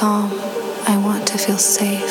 calm. I want to feel safe.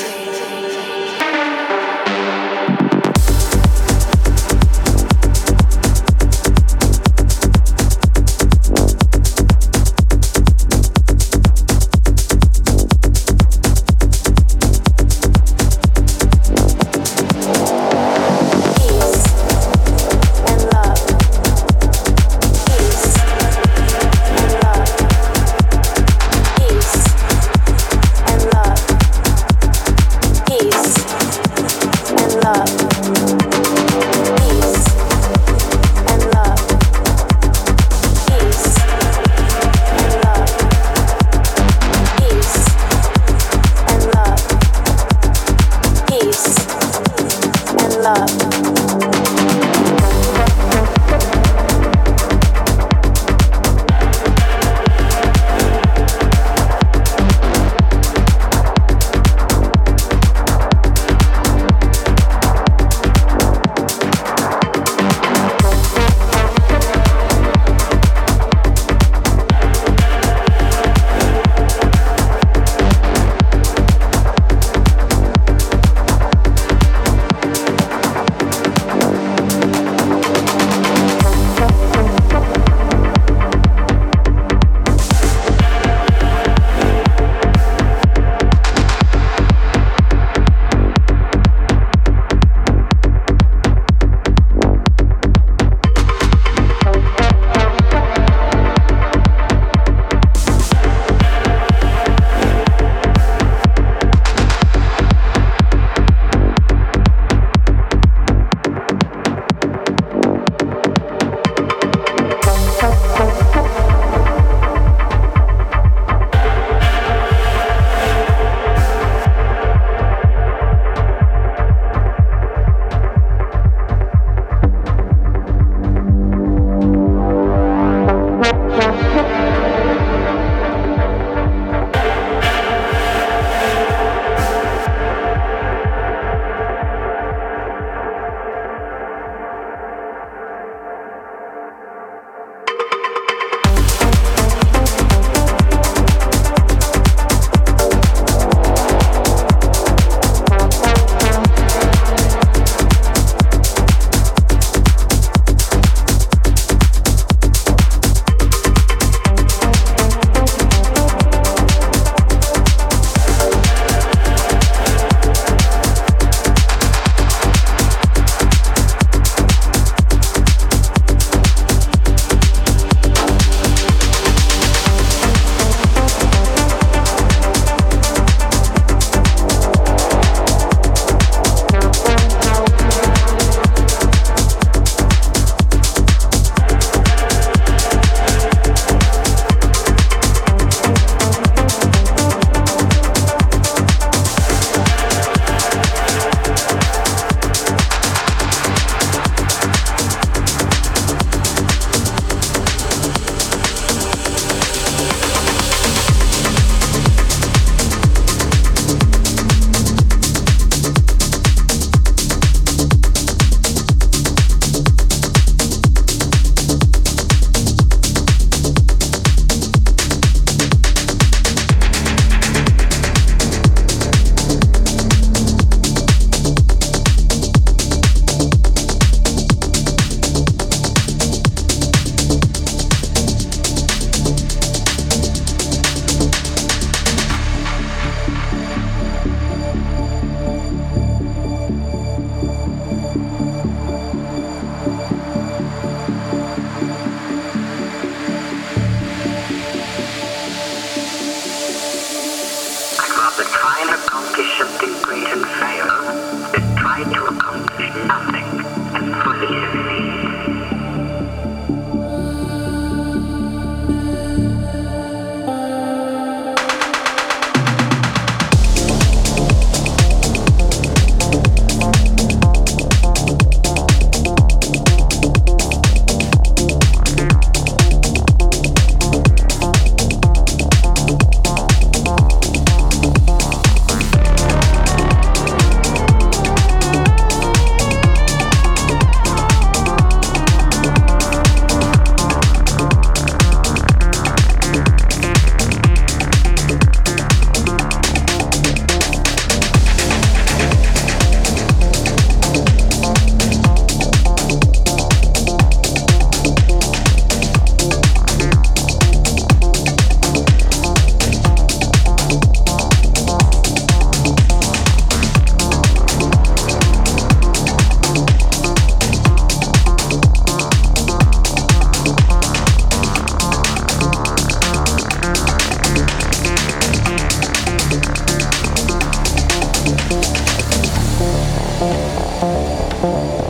Oh.